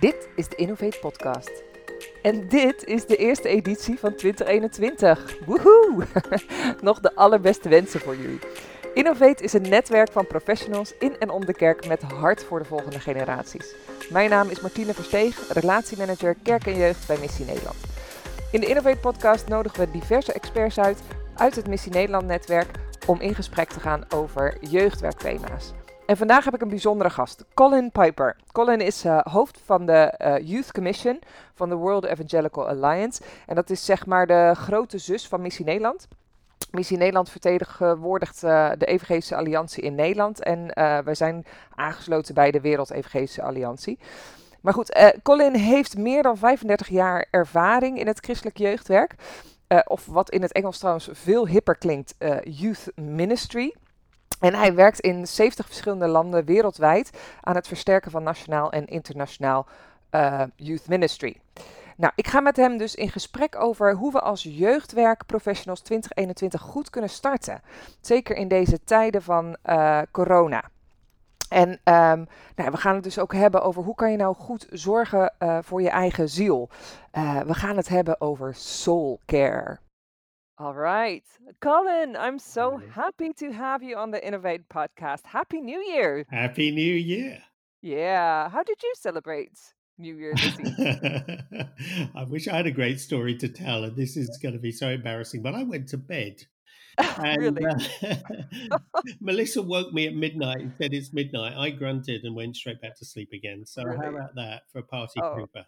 Dit is de Innovate Podcast. En dit is de eerste editie van 2021. Woehoe! Nog de allerbeste wensen voor jullie. Innovate is een netwerk van professionals in en om de kerk met hart voor de volgende generaties. Mijn naam is Martine Versteeg, relatiemanager kerk en jeugd bij Missie Nederland. In de Innovate podcast nodigen we diverse experts uit uit het Missie Nederland netwerk om in gesprek te gaan over jeugdwerkthema's. En vandaag heb ik een bijzondere gast, Colin Piper. Colin is uh, hoofd van de uh, Youth Commission van de World Evangelical Alliance. En dat is zeg maar de grote zus van Missie Nederland. Missie Nederland vertegenwoordigt uh, de Evangelische Alliantie in Nederland. En wij zijn aangesloten bij de Wereld Evangelische Alliantie. Maar goed, Colin heeft meer dan 35 jaar ervaring in het christelijk jeugdwerk. of wat in het Engels trouwens veel hipper klinkt, Youth Ministry. En hij werkt in 70 verschillende landen wereldwijd aan het versterken van nationaal en internationaal uh, youth ministry. Nou, ik ga met hem dus in gesprek over hoe we als jeugdwerkprofessionals 2021 goed kunnen starten. Zeker in deze tijden van uh, corona. En um, nou, we gaan het dus ook hebben over hoe kan je nou goed zorgen uh, voor je eigen ziel. we gaan het hebben over soul care. All right. Colin, I'm so happy to have you on the Innovate podcast. Happy New Year. Happy New Year. Yeah. How did you celebrate New Year this year? I wish I had a great story to tell, and this is going to be so embarrassing, but I went to bed. And really? uh, Melissa woke me at midnight and said it's midnight. I grunted and went straight back to sleep again. So, Really? how about that for a party Oh, pooper?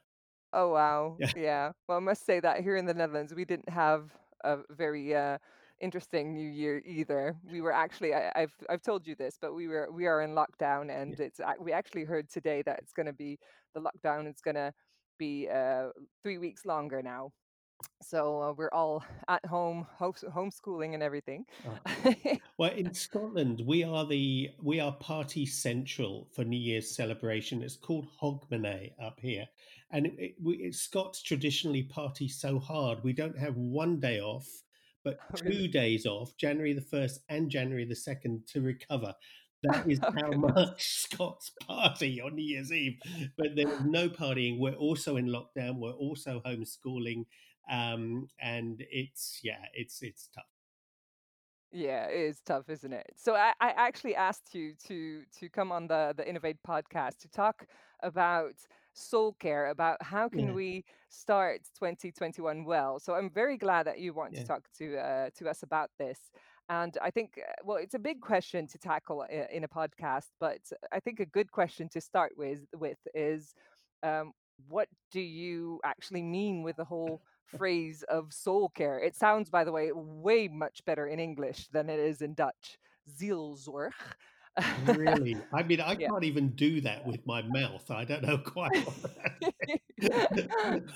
oh wow. Yeah. Yeah. Well, I must say that here in the Netherlands, we didn't have a very uh, interesting New Year either. We were actually, I, I've I've told you this, but we were we are in lockdown, Yeah. and it's ac- we actually heard today that it's going to be the lockdown is going to be uh, three weeks longer now. So uh, we're all at home, homeschooling and everything. Oh. Well, in Scotland, we are the we are party central for New Year's celebration. It's called Hogmanay up here, and it, it, we, it, Scots traditionally party so hard we don't have one day off, but two really? days off, January the first and January the second, to recover. That is oh how much Scots party on New Year's Eve. But there is no partying. We're also in lockdown. We're also homeschooling, um, and it's yeah, it's it's tough. Yeah, it is tough, isn't it? So I, I actually asked you to to come on the the Innovate podcast to talk about soul care, about how can Yeah, we start 2021 well. So I'm very glad that you want to talk to uh, to us about this. And I think, uh, well, it's a big question to tackle in a podcast, but I think a good question to start with with is, um, what do you actually mean with the whole phrase of soul care. It sounds, by the way, way much better in English than it is in Dutch. Zielzorg. really. I mean, I yeah. can't even do that with my mouth. I don't know quite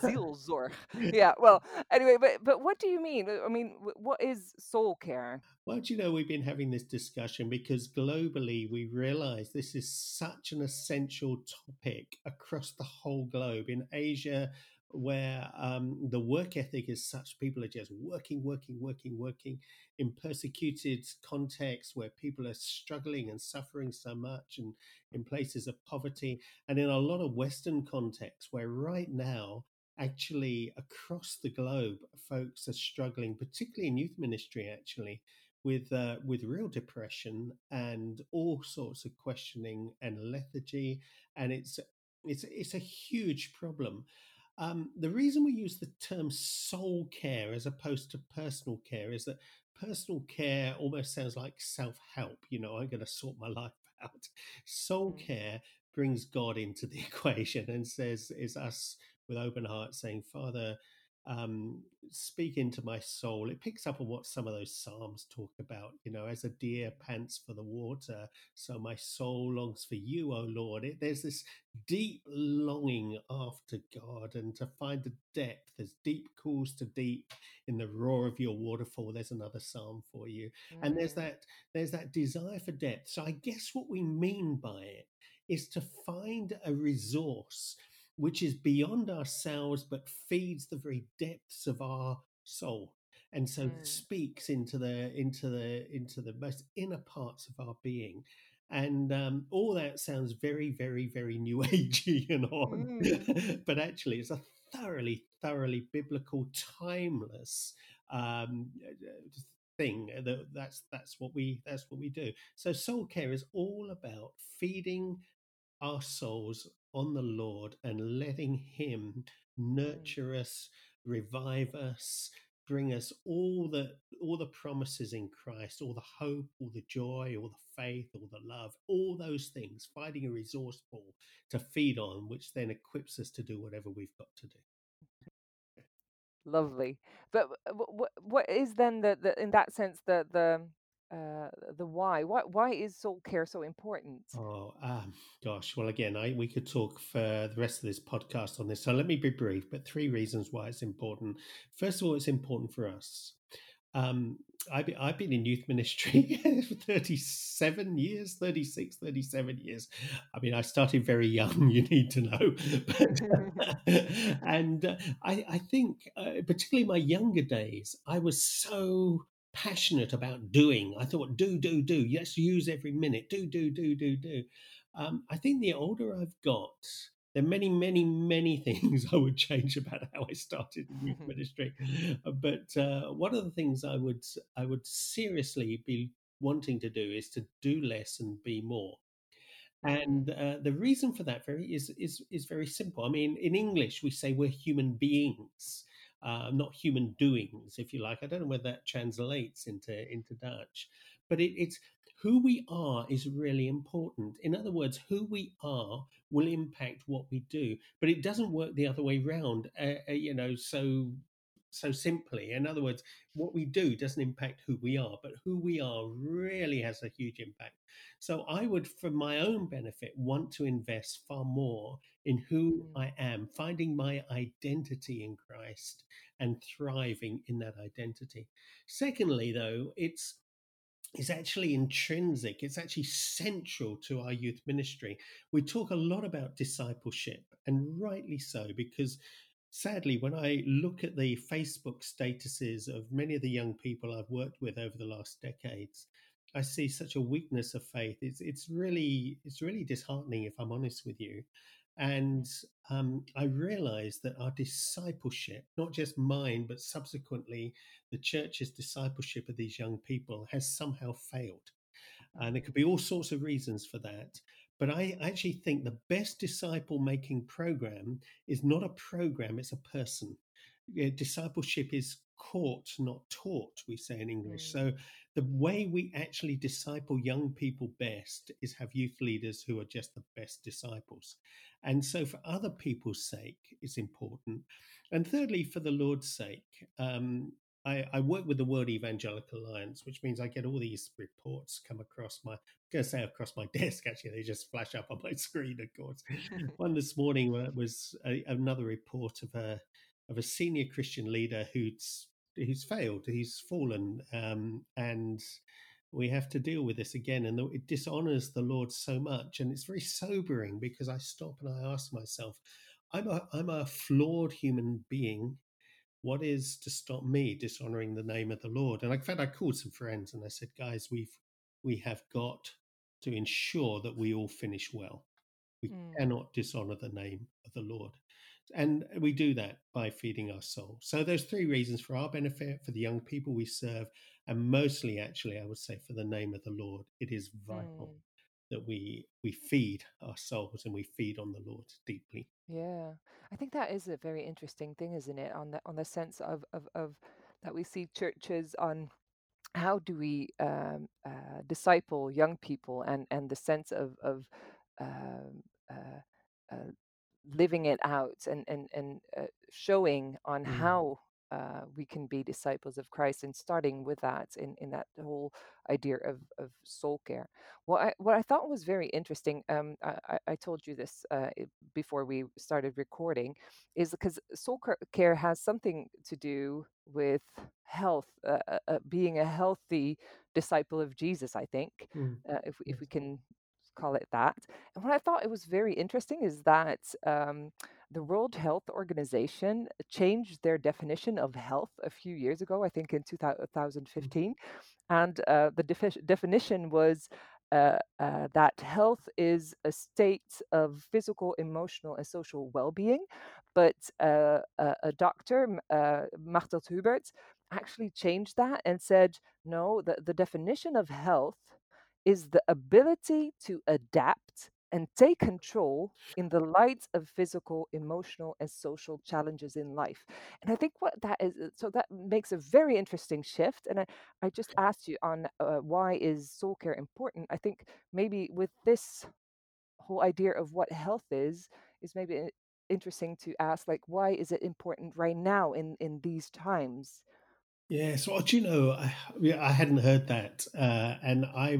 Zielzorg. Yeah. Well, anyway, but but what do you mean? I mean, what is soul care? Well, do you know, we've been having this discussion because globally we realize this is such an essential topic across the whole globe. In Asia, where um, the work ethic is such, people are just working, working, working, working in persecuted contexts where people are struggling and suffering so much, and in places of poverty, and in a lot of Western contexts where right now, actually across the globe, folks are struggling, particularly in youth ministry, actually with uh, with real depression and all sorts of questioning and lethargy, and it's it's it's a huge problem. Um, the reason we use the term soul care as opposed to personal care is that personal care almost sounds like self help. You know, I'm going to sort my life out. Soul Mm, care brings God into the equation and says, is us with open hearts saying, Father, um, speak into my soul. It picks up on what some of those Psalms talk about. You know, as a deer pants for the water, so my soul longs for you, O Lord. It, there's this deep longing after God and to find the depth. There's deep calls to deep in the roar of your waterfall. There's another psalm for you. And there's mm, that there's that desire for depth. So I guess what we mean by it is to find a resource which is beyond ourselves but feeds the very depths of our soul and so mm, speaks into the into the into the most inner parts of our being And um, all that sounds very, very, very new agey and on, Mm. but actually, it's a thoroughly, thoroughly biblical, timeless um, thing. That, that's that's what we that's what we do. So soul care is all about feeding our souls on the Lord and letting Him Mm. nurture us, revive us, bring us all the all the promises in Christ, all the hope, all the joy, all the faith, all the love, all those things, finding a resource pool to feed on, which then equips us to do whatever we've got to do. Lovely. But what what is then the, the in that sense the the uh the why? Why why is soul care so important? Oh, um, gosh. Well, again, I we could talk for the rest of this podcast on this. So let me be brief. But three reasons why it's important. First of all, it's important for us. Um, I've, been, I've been in youth ministry for 37 years, 36, 37 years. I mean, I started very young, you need to know. But, and uh, I, I think, uh, particularly my younger days, I was so passionate about doing. I thought, do, do, do. Let's use every minute. Do, do, do, do, do. Um, I think the older I've got, there are many, many, many things I would change about how I started in youth ministry. Uh, But uh, one of the things I would I would seriously be wanting to do is to do less and be more. And uh, the reason for that very is is is very simple. I mean, in English we say we're human beings, uh, not human doings, if you like. I don't know whether that translates into into Dutch, but it, it's who we are is really important. In other words, who we are will impact what we do, but it doesn't work the other way round. Uh, uh, you know, so so simply. In other words, what we do doesn't impact who we are, but who we are really has a huge impact. So I would, for my own benefit, want to invest far more in who mm, I am, finding my identity in Christ and thriving in that identity. Secondly, though, it's is actually intrinsic. It's actually central to our youth ministry. We talk a lot about discipleship, and rightly so, because sadly, when I look at the Facebook statuses of many of the young people I've worked with over the last decades, I see such a weakness of faith. It's it's really it's really disheartening, if I'm honest with you. And um, I realized that our discipleship, not just mine, but subsequently the church's discipleship of these young people, has somehow failed. And there could be all sorts of reasons for that. But I actually think the best disciple making program is not a program, it's a person. Discipleship is caught, not taught, we say in English. mm, So the way we actually disciple young people best is have youth leaders who are just the best disciples. And so for other people's sake, it's important. And thirdly, for the Lord's sake, um, I, I, work with the World Evangelical Alliance, which means I get all these reports come across my, I'm going to say across my desk, actually, they just flash up on my screen, of course. One this morning was a, another report of a, of a senior Christian leader who's, who's failed, he's fallen, um, and we have to deal with this again. And it dishonors the Lord so much. And it's very sobering because I stop and I ask myself, I'm a, I'm a flawed human being what is to stop me dishonoring the name of the Lord? And in fact, I called some friends and I said, guys, we've we have got to ensure that we all finish well. We mm, cannot dishonor the name of the Lord. And we do that by feeding our soul. So there's three reasons for our benefit, for the young people we serve, and mostly actually I would say for the name of the Lord. It is vital mm. That we we feed ourselves and we feed on the Lord deeply. Yeah, I think that is a very interesting thing, isn't it? On the on the sense of of of that we see churches on how do we um, uh, disciple young people and and the sense of of um, uh, uh, living it out and and and uh, showing on Mm, how uh, we can be disciples of Christ and starting with that in in that whole idea of of soul care. What I what I thought was very interesting, um, I, I told you this uh, before we started recording, is because soul care has something to do with health, uh, uh, uh, being a healthy disciple of Jesus. I think, mm, uh, if if we can call it that. And what I thought it was very interesting is that um, the World Health Organization changed their definition of health a few years ago, I think in Mm, 2015. And uh, the defi- definition was uh, uh, that health is a state of physical, emotional, and social well-being. But uh, a, a doctor, uh, Machteld Huber, actually changed that and said, no, the, the definition of health is the ability to adapt and take control in the light of physical, emotional, and social challenges in life. And I think what that is, uh, so that makes a very interesting shift. And I, I just asked you on uh, why is soul care important? I think maybe with this whole idea of what health is, is maybe i- interesting to ask, like, why is it important right now in in these times? Yes, well, do you know, I, I hadn't heard that, uh, and I,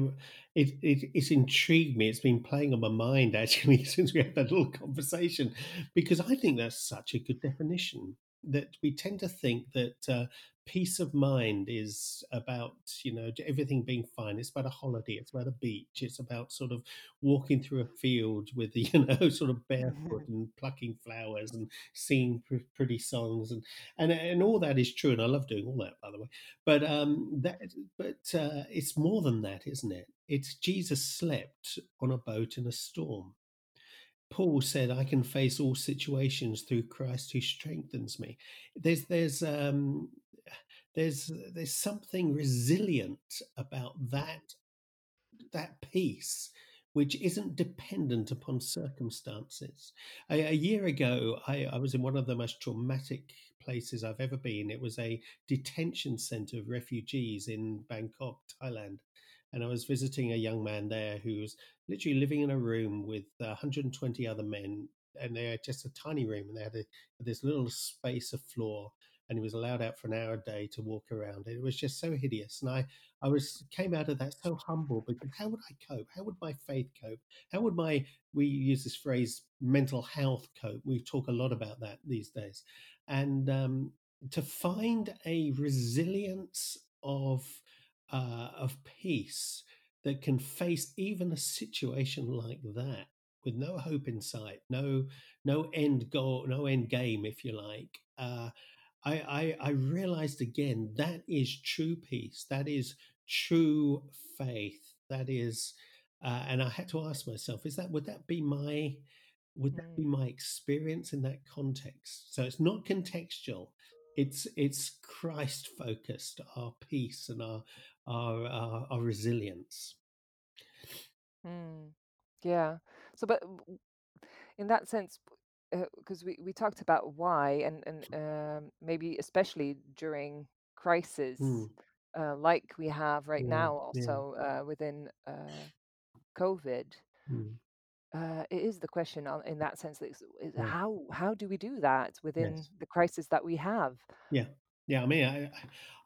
it, it, it's intrigued me. It's been playing on my mind actually since we had that little conversation, because I think that's such a good definition. That we tend to think that uh, peace of mind is about, you know, everything being fine. It's about a holiday. It's about a beach. It's about sort of walking through a field with, you know, sort of barefoot and plucking flowers and singing pr- pretty songs and and and all that is true, and I love doing all that, by the way. But um, that but uh, it's more than that, isn't it? It's Jesus slept on a boat in a storm. Paul said, "I can face all situations through Christ who strengthens me." There's there's um, there's there's something resilient about that that peace which isn't dependent upon circumstances. A, a year ago, I, I was in one of the most traumatic places I've ever been. It was a detention center of refugees in Bangkok, Thailand. And I was visiting a young man there who was literally living in a room with 120 other men. And they had just a tiny room and they had a, this little space of floor. And he was allowed out for an hour a day to walk around. It was just so hideous. And I, I was came out of that so humble because how would I cope? How would my faith cope? How would my we use this phrase mental health cope? We talk a lot about that these days, and um, to find a resilience of uh, of peace that can face even a situation like that with no hope in sight, no no end goal, no end game, if you like. Uh, I, I I realized again that is true peace. That is true faith. That is, uh, and I had to ask myself: Is that would that be my would that be Mm, my experience in that context? So it's not contextual. It's it's Christ focused. Our peace and our our our, our resilience. mm. Yeah. So, but in that sense, because we, we talked about why, and and um, maybe especially during crisis, Mm, uh, like we have right yeah, now, yeah, also uh, within uh, COVID, mm, uh, it is the question on, in that sense. That is, is yeah. how how do we do that within Yes. the crisis that we have? Yeah. Yeah, I mean, I,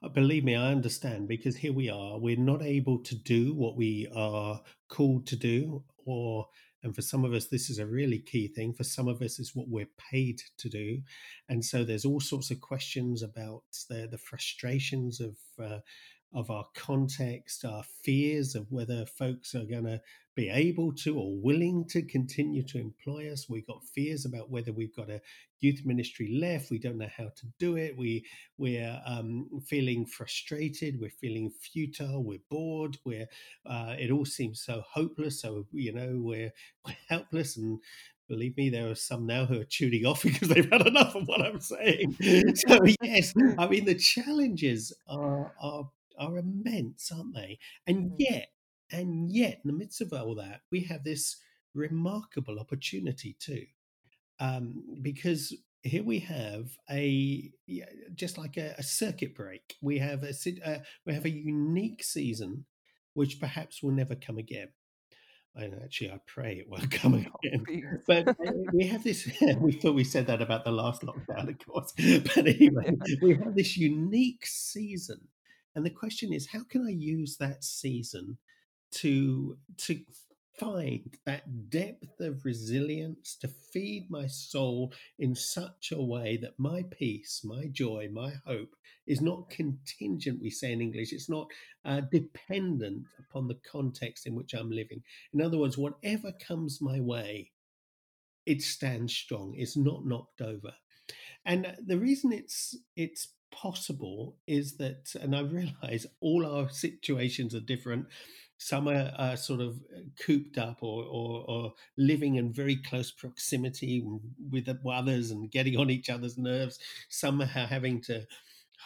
I, believe me, I understand because here we are. We're not able to do what we are called to do, or, and for some of us, this is a really key thing. For some of us, it's what we're paid to do, and so there's all sorts of questions about the the frustrations of uh, of our context, our fears of whether folks are going to be able to or willing to continue to employ us. We've got fears about whether we've got a youth ministry left. We don't know how to do it. We we're um, feeling frustrated. We're feeling futile. We're bored. We're uh, it all seems so hopeless. So you know we're we're helpless and. Believe me, there are some now who are tuning off because they've had enough of what I'm saying. So yes, I mean the challenges are are are immense, aren't they? And Mm, yet, and yet, in the midst of all that, we have this remarkable opportunity too um, because here we have a just like a, a circuit break. We have a uh, we have a unique season, which perhaps will never come again. And actually, I pray it won't come oh, again. But uh, we have this. we thought we said that about the last lockdown, of course. But anyway, we have this unique season, and the question is, how can I use that season to to find that depth of resilience to feed my soul in such a way that my peace my joy my hope is not contingent we say in english it's not uh, dependent upon the context in which i'm living. In other words whatever comes my way it stands strong it's not knocked over. And the reason it's it's possible is that and i realize all our situations are different some are, are sort of uh, cooped up or, or, or, living in very close proximity with others and getting on each other's nerves. Some are having to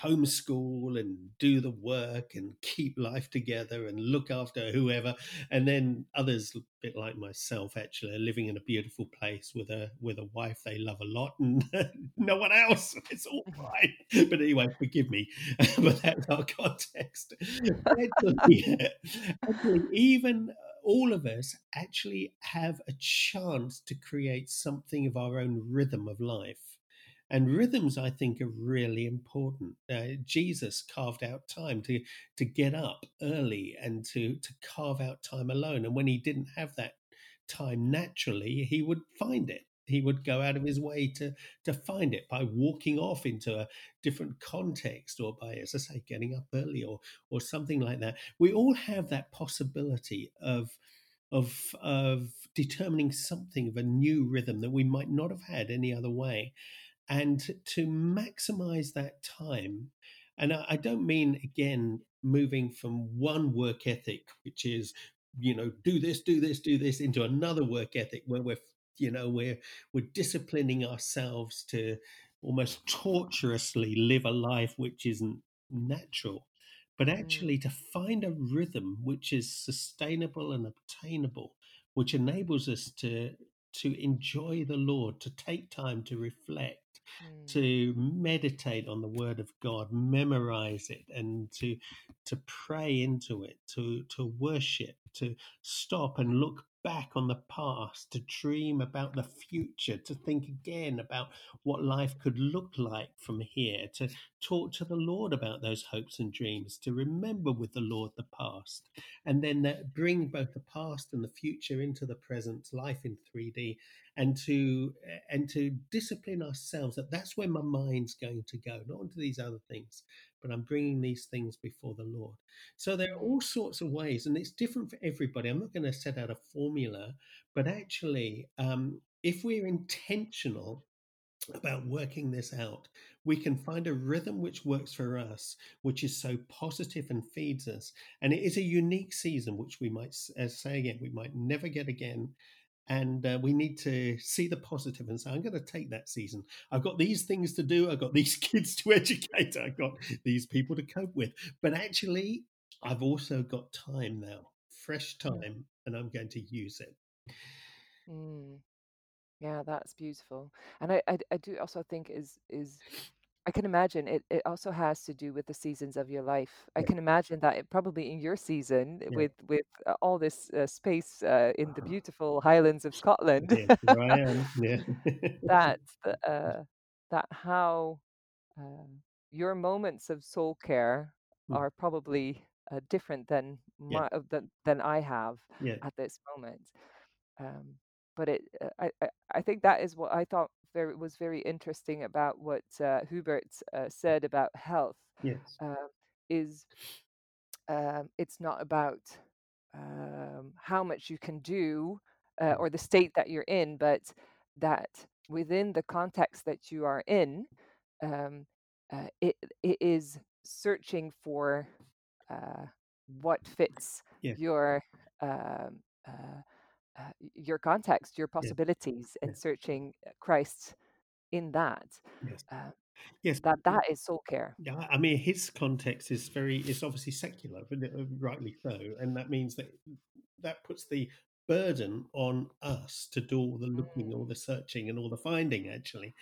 homeschool and do the work and keep life together and look after whoever and then others a bit like myself actually are living in a beautiful place with a with a wife they love a lot and no one else. It's all right but anyway forgive me but that's our context. Actually, actually even all of us actually have a chance to create something of our own rhythm of life and rhythms i think are really important. Uh, jesus carved out time to to get up early and to to carve out time alone. And when he didn't have that time naturally he would find it. He would go out of his way to to find it by walking off into a different context or by as i say getting up early or or something like that. We all have that possibility of of of determining something of a new rhythm that we might not have had any other way and to maximize that time and I, don't mean again moving from one work ethic which is you know do this do this do this into another work ethic where we're you know we're we're disciplining ourselves to almost torturously live a life which isn't natural but mm. actually to find a rhythm which is sustainable and obtainable which enables us to to enjoy the lord to take time to reflect mm. to meditate on the word of God, memorize it, and to to pray into it, to to worship, to stop and look back on the past, to dream about the future, to think again about what life could look like from here, to talk to the Lord about those hopes and dreams, to remember with the Lord the past, and then bring both the past and the future into the present, life in 3D, and to eh, and to discipline ourselves that that's where my mind's going to go not onto these other things but i'm bringing these things before the lord so there are all sorts of ways and it's different for everybody i'm not going to set out a formula but actually um, if we're intentional about working this out. We can find a rhythm which works for us, which is so positive and feeds us. And it is a unique season, which we might, as say again, we might never get again and uh, we need to see the positive and say i'm going to take that season. I've got these things to do. I've got these kids to educate. I've got these people to cope with. But actually i've also got time now fresh time and i'm going to use it. Mm. yeah that's beautiful. And I, I i do also think is is I can imagine it, it also has to do with the seasons of your life. I can imagine that it probably in your season Yeah. with with uh, all this uh, space uh, in the beautiful Highlands of Scotland Yeah, here I am. Yeah. that uh, that how uh, your moments of soul care Mm. are probably uh, different than Yeah. my uh, than, than I have Yeah. at this moment. Um, but it, uh, I, I, I think that is what I thought very was very interesting about what uh, Huber uh, said about health. Yes. Uh, is um, it's not about um, how much you can do uh, Mm. or the state that you're in, but that within the context that you are in, um, uh, it it is searching for uh, what fits Yeah. your um, your context, your Yeah. possibilities, Yeah. and searching uh, Christ in that. Yes. Uh, Yes. that that is soul care. Yeah, I mean, his context is very, it's obviously secular, uh, rightly so. And that means that that puts the burden on us to do all the looking, all Mm, the searching, and all the finding, actually.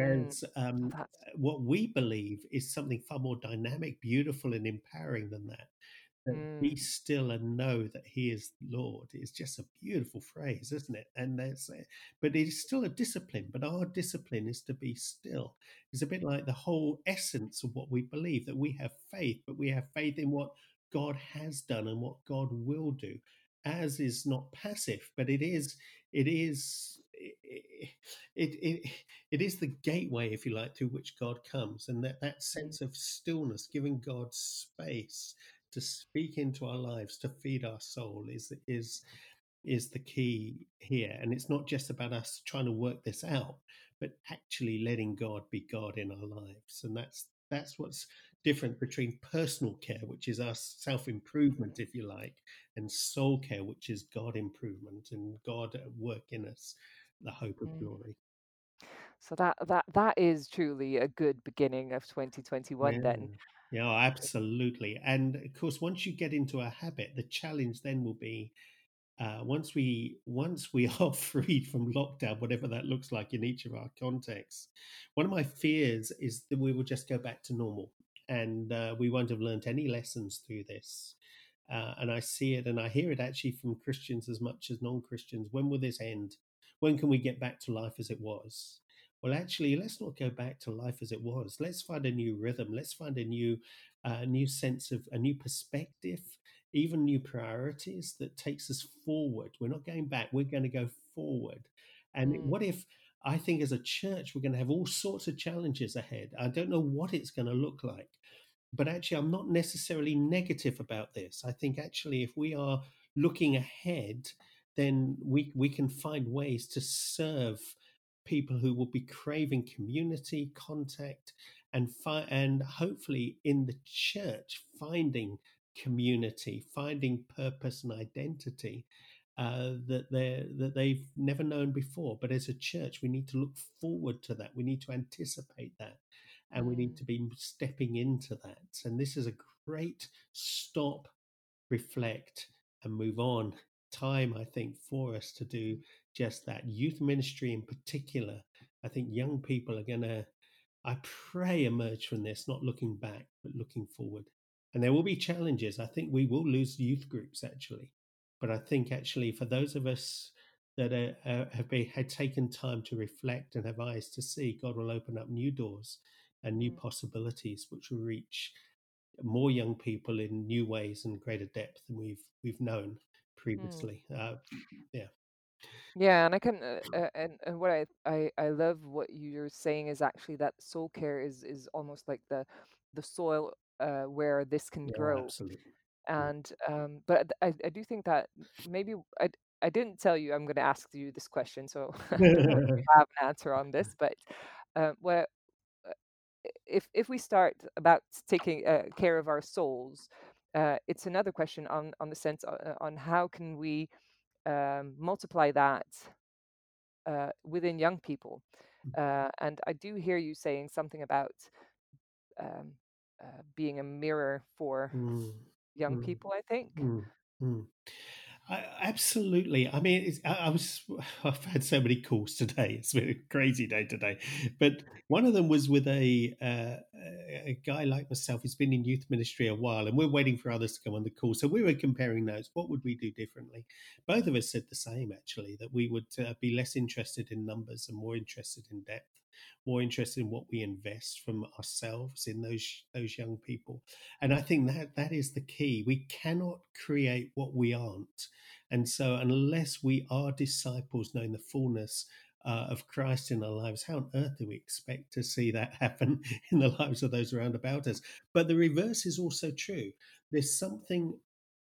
mm, Whereas oh, um, what we believe is something far more dynamic, beautiful, and empowering than that. That be mm, still and know that He is Lord is just a beautiful phrase, isn't it? And that's, uh, but it is still a discipline. But our discipline is to be still. It's a bit like the whole essence of what we believe that we have faith, but we have faith in what God has done and what God will do. As is not passive, but it is. It is. It, it, it, it is the gateway, if you like, through which God comes, and that, that mm, sense of stillness, giving God space to speak into our lives, to feed our soul, is is is the key here. And it's not just about us trying to work this out, but actually letting God be God in our lives. And that's that's what's different between personal care, which is our self improvement, if you like, and soul care, which is God improvement and God at work in us, the hope of Mm. glory. So that that that is truly a good beginning of 2021 Yeah. then. Yeah, absolutely. And of course, once you get into a habit, the challenge then will be uh, once we once we are freed from lockdown, whatever that looks like in each of our contexts, one of my fears is that we will just go back to normal and uh, we won't have learned any lessons through this. Uh, and I see it and I hear it actually from Christians as much as non-Christians. When will this end? When can we get back to life as it was? Well, actually, let's not go back to life as it was. Let's find a new rhythm. Let's find a new, uh, new sense of a new perspective even new priorities that takes us forward. We're not going back, we're going to go forward. And Mm, what if I think as a church, we're going to have all sorts of challenges ahead? I don't know what it's going to look like. But actually, I'm not necessarily negative about this. I think actually, if we are looking ahead, then we, we can find ways to serve people who will be craving community contact and fi- and hopefully in the church finding community, finding purpose and identity uh, that they that they've never known before. But as a church, we need to look forward to that. We need to anticipate that, and we need mm, to be stepping into that. And this is a great stop, reflect, and move on time. I think for us to do just that. Youth ministry in particular. I think young people are going to I pray emerge from this, not looking back, but looking forward. And there will be challenges. I think we will lose youth groups actually. But I think actually for those of us that are, uh, have been, had taken time to reflect and have eyes to see, God will open up new doors and new mm, possibilities, which will reach more young people in new ways and greater depth than we've we've known mm. previously. Uh, yeah, Yeah, and I can uh, uh, and and what I, I I love what you're saying is actually that soul care is is almost like the the soil uh, where this can yeah, grow. absolutely. And um, but I I do think that maybe I I didn't tell you I'm going to ask you this question, so I don't know if you have an answer on this, but uh, what uh, if if we start about taking uh, care of our souls, uh, it's another question on on the sense uh, on how can we um, multiply that uh, within young people. Uh, and I do hear you saying something about um, uh, being a mirror for Mm, young mm, people, I think. mm, mm. I, absolutely. I mean, I, I was. I've had so many calls today. It's been a crazy day today, but one of them was with a uh, a guy like myself who's been in youth ministry a while, and we're waiting for others to come on the call. So we were comparing notes. What would we do differently? Both of us said the same, actually, that we would uh, be less interested in numbers and more interested in depth more interested in what we invest from ourselves in those those young people and i think that that is the key we cannot create what we aren't and so unless we are disciples knowing the fullness uh, of Christ in our lives, how on earth do we expect to see that happen in the lives of those around about us? But the reverse is also true. There's something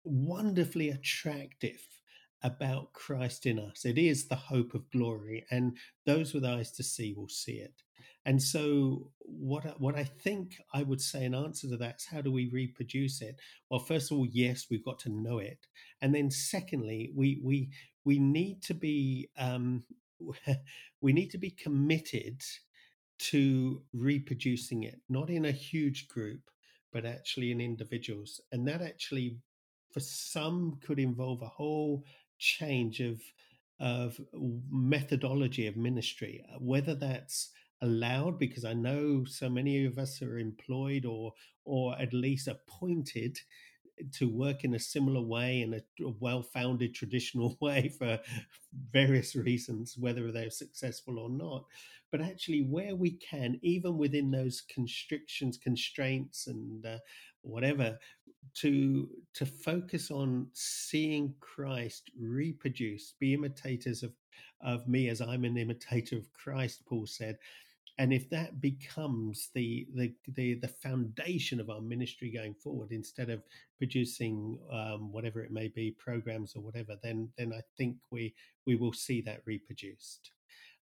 wonderfully attractive about Christ in us. It is the hope of glory, and those with eyes to see will see it. And so, what I, what I think I would say in answer to that is, how do we reproduce it? Well, first of all, yes, we've got to know it, and then secondly, we we we need to be um, we need to be committed to reproducing it, not in a huge group, but actually in individuals, and that actually, for some, could involve a whole change of of methodology of ministry, uh, whether that's allowed because I know so many of us are employed or or at least appointed to work in a similar way in a, well-founded traditional way for various reasons whether they're successful or not. But actually where we can even within those constrictions constraints and uh, whatever to to focus on seeing Christ reproduced be imitators of of me as I'm an imitator of Christ Paul said. And if that becomes the, the the the, foundation of our ministry going forward instead of producing um, whatever it may be programs or whatever then then i think we we will see that reproduced.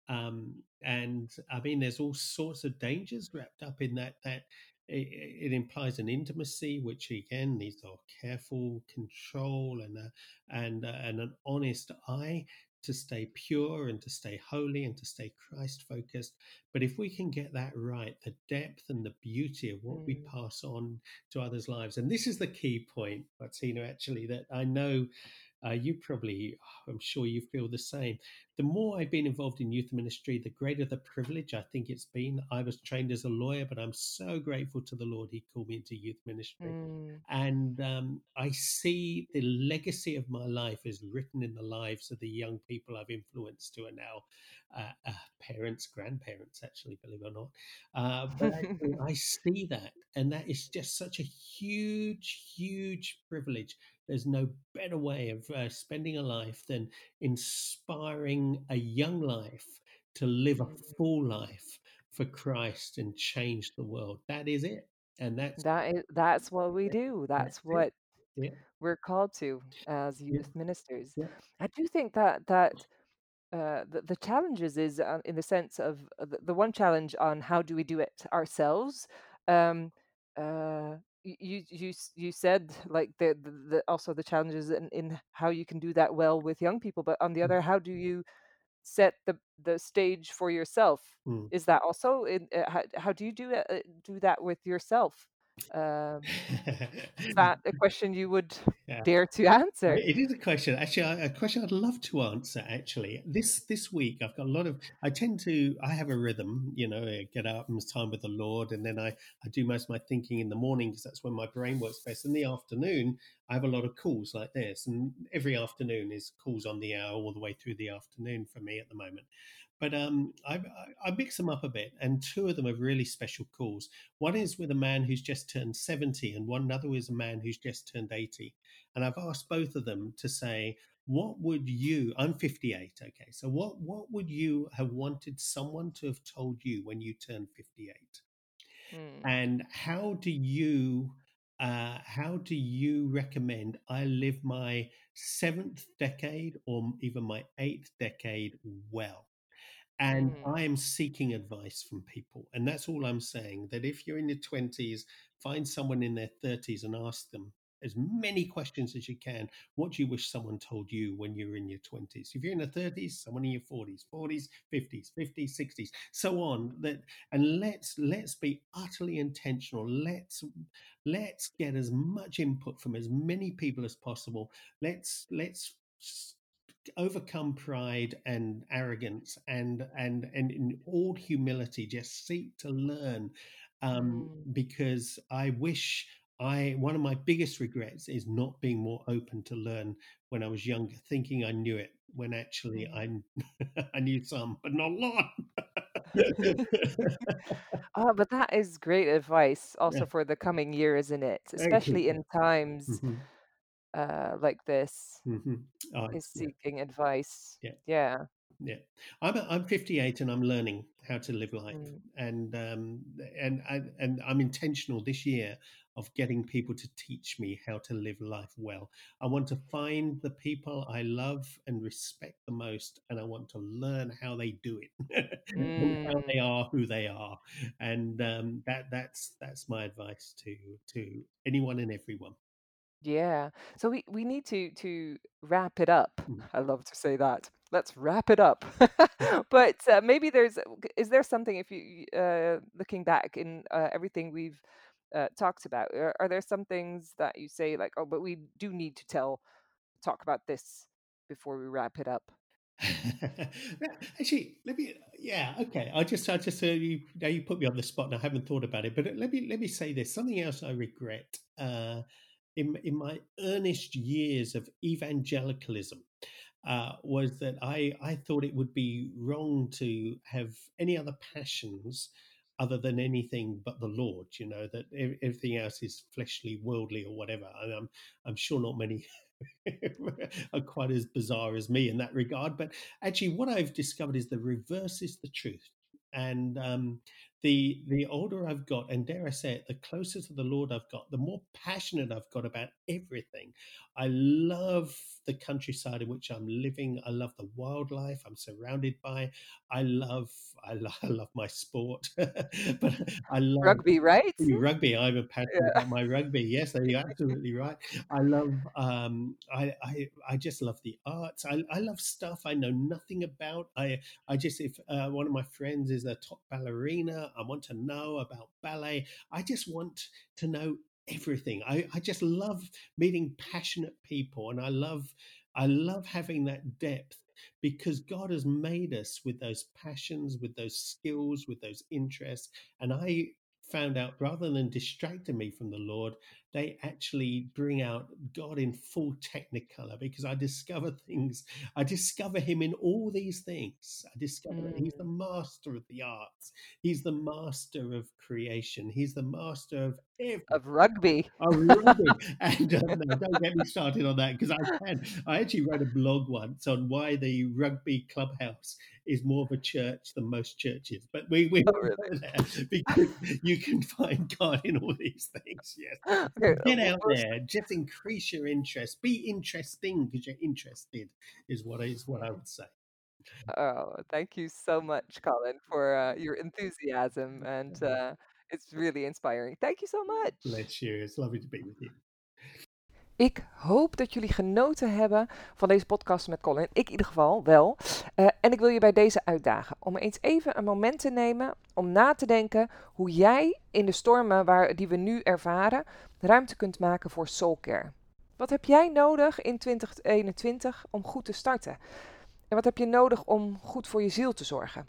Um, and i mean there's all sorts of dangers wrapped up in that that it, it, implies an intimacy, which again needs a careful control and a, and and an honest eye to stay pure and to stay holy and to stay Christ focused. But if we can get that right, the depth and the beauty of what mm. we pass on to others' lives, and this is the key point, Martina, actually, that I know uh, you probably, I'm sure you feel the same. The more I've been involved in youth ministry, the greater the privilege I think it's been. I was trained as a lawyer, but I'm so grateful to the Lord He called me into youth ministry. Mm. And um, I see the legacy of my life is written in the lives of the young people I've influenced who are now uh, uh, parents, grandparents, actually, believe it or not. Uh, but I, I see that. And that is just such a huge, huge privilege there's no better way of uh, spending a life than inspiring a young life to live a mm. full life for Christ and change the world. That is it. And that's That is that's what we do. That's that's what Yeah. we're called to as Yeah. youth ministers. Yeah. I do think that that uh, the, the challenges is uh, in the sense of uh, the, the one challenge on how do we do it ourselves. Um, uh, you you you said like the, the, the also the challenges in, in how you can do that well with young people but on the mm. other how do you set the the stage for yourself mm. is that also in uh, how, how do you do uh, do that with yourself um, is that a question you would yeah. dare to answer? It is a question, actually, a question I'd love to answer. Actually, this this week I've got a lot of. I tend to. I have a rhythm, you know. I get up and time with the Lord, and then I I do most of my thinking in the morning because that's when my brain works best. In the afternoon, I have a lot of calls like this, and every afternoon is calls on the hour all the way through the afternoon for me at the moment. But um, I, I mix them up a bit, and two of them are really special calls. One is with a man who's just turned 70, and one another is a man who's just turned 80. And I've asked both of them to say, what would you i'm 58 okay so what what would you have wanted someone to have told you when you turned 58 mm. and how do you uh, how do you recommend I live my seventh decade or even my eighth decade well? And mm. I am seeking advice from people. And that's all I'm saying that if you're in your 20s, find someone in their 30s and ask them as many questions as you can. What do you wish someone told you when you were in your 20s? If you're in the 30s, someone in your 40s, 40s, 50s, 50s, 60s, so on. That and let's let's be utterly intentional. Let's let's get as much input from as many people as possible. Let's let's overcome pride and arrogance and and and in all humility just seek to learn um, mm. because i wish i one of my biggest regrets is not being more open to learn when i was younger thinking i knew it when actually mm. i i knew some but not a lot oh, but that is great advice also yeah. for the coming year, isn't it? Especially in times mm-hmm uh, like this mm-hmm. oh, is seeking yeah. advice. Yeah. Yeah. Yeah. I'm I'm 58 and I'm learning how to live life, mm. and um, and I, and I'm intentional this year of getting people to teach me how to live life well. I want to find the people I love and respect the most, and I want to learn how they do it, mm. how they are who they are, and um, that that's that's my advice to to anyone and everyone. Yeah. So we we need to to wrap it up. Mm. I love to say that. Let's wrap it up. But uh, maybe there's is there something if you uh, looking back in uh, everything we've uh, talked about, are, are there some things that you say like, oh, but we do need to tell talk about this before we wrap it up? Actually, let me. Yeah, okay. I just, I just, uh, you now you put me on the spot, and I haven't thought about it. But let me, let me say this. Something else I regret. Uh, in, in my earnest years of evangelicalism uh, was that I, I thought it would be wrong to have any other passions other than anything but the Lord, you know, that everything else is fleshly, worldly, or whatever. I'm, I'm sure not many are quite as bizarre as me in that regard. But actually, what I've discovered is the reverse is the truth. And um, the the older I've got, and dare I say it, the closer to the Lord I've got, the more passionate I've got about everything. I love the countryside in which I'm living. I love the wildlife I'm surrounded by. I love I love, I love my sport, but I love Rugby, right? rugby. I'm a passionate Yeah. about my rugby. Yes, you're absolutely right. I love um, I, I I just love the arts. I, I love stuff I know nothing about. I I just if uh, one of my friends is a top ballerina, I want to know about ballet. I just want to know everything. I, I just love meeting passionate people and I love I love having that depth because God has made us with those passions, with those skills, with those interests. And I found out rather than distracting me from the Lord, they actually bring out God in full technicolor because I discover things. I discover Him in all these things. I discover that He's the Mm. master of the arts, He's the master of creation, He's the master of everything. Of rugby. Oh, rugby. And um, no, don't get me started on that because I can. I actually wrote a blog once on why the rugby clubhouse is more of a church than most churches. But we, we Oh, really? there because you can find God in all these things. Yes. Get out there, just increase your interest. Be interesting because you're interested, is what is what I would say. Oh, thank you so much, Colin, for uh, your enthusiasm, and uh, it's really inspiring. Thank you so much. Bless you. It's lovely to be with you. Ik hoop dat jullie genoten hebben van deze podcast met Colin. Ik in ieder geval wel. Eh, en ik wil je bij deze uitdagen om eens even een moment te nemen om na te denken hoe jij in de stormen waar, die we nu ervaren ruimte kunt maken voor soulcare. Wat heb jij nodig in 2021 om goed te starten? En wat heb je nodig om goed voor je ziel te zorgen?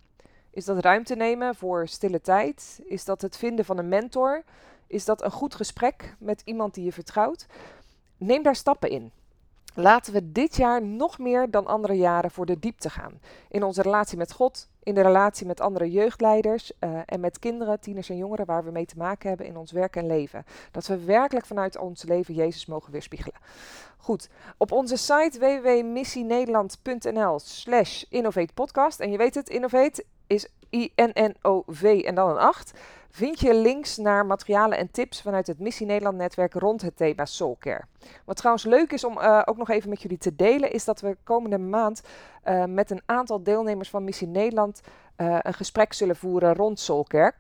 Is dat ruimte nemen voor stille tijd? Is dat het vinden van een mentor? Is dat een goed gesprek met iemand die je vertrouwt? Neem daar stappen in. Laten we dit jaar nog meer dan andere jaren voor de diepte gaan. In onze relatie met God, in de relatie met andere jeugdleiders eh, en met kinderen, tieners en jongeren waar we mee te maken hebben in ons werk en leven. Dat we werkelijk vanuit ons leven Jezus mogen weerspiegelen. Goed, op onze site www.missienederland.nl slash innovatepodcast. En je weet het, innovate is I-N-N-O-V en dan een 8 vind je links naar materialen en tips vanuit het Missie Nederland netwerk rond het thema Soulcare. Wat trouwens leuk is om uh, ook nog even met jullie te delen, is dat we komende maand uh, met een aantal deelnemers van Missie Nederland uh, een gesprek zullen voeren rond Soulcare.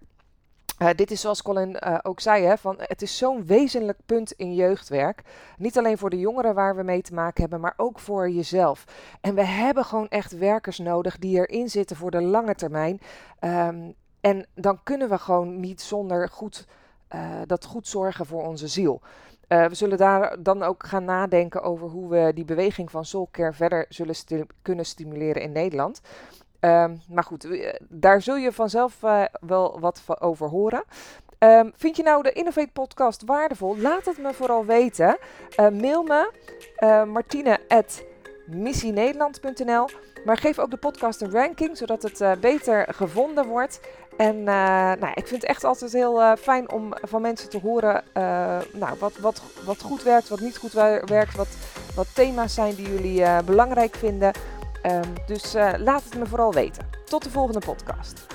Uh, dit is zoals Colin uh, ook zei, hè, van, het is zo'n wezenlijk punt in jeugdwerk. Niet alleen voor de jongeren waar we mee te maken hebben, maar ook voor jezelf. En we hebben gewoon echt werkers nodig die erin zitten voor de lange termijn. Um, en dan kunnen we gewoon niet zonder goed, uh, dat goed zorgen voor onze ziel. We zullen daar dan ook gaan nadenken over hoe we die beweging van soulcare verder zullen kunnen stimuleren in Nederland. Um, maar goed, uh, daar zul je vanzelf uh, wel wat over horen. Um, vind je nou de Innovate podcast waardevol? Laat het me vooral weten. Uh, mail me martine missienederland.nl. Maar geef ook de podcast een ranking, zodat het uh, beter gevonden wordt. En uh, nou, ik vind het echt altijd heel uh, fijn om van mensen te horen nou, wat, wat, wat goed werkt, wat niet goed werkt, wat, wat thema's zijn die jullie belangrijk vinden. Um, dus laat het me vooral weten. Tot de volgende podcast.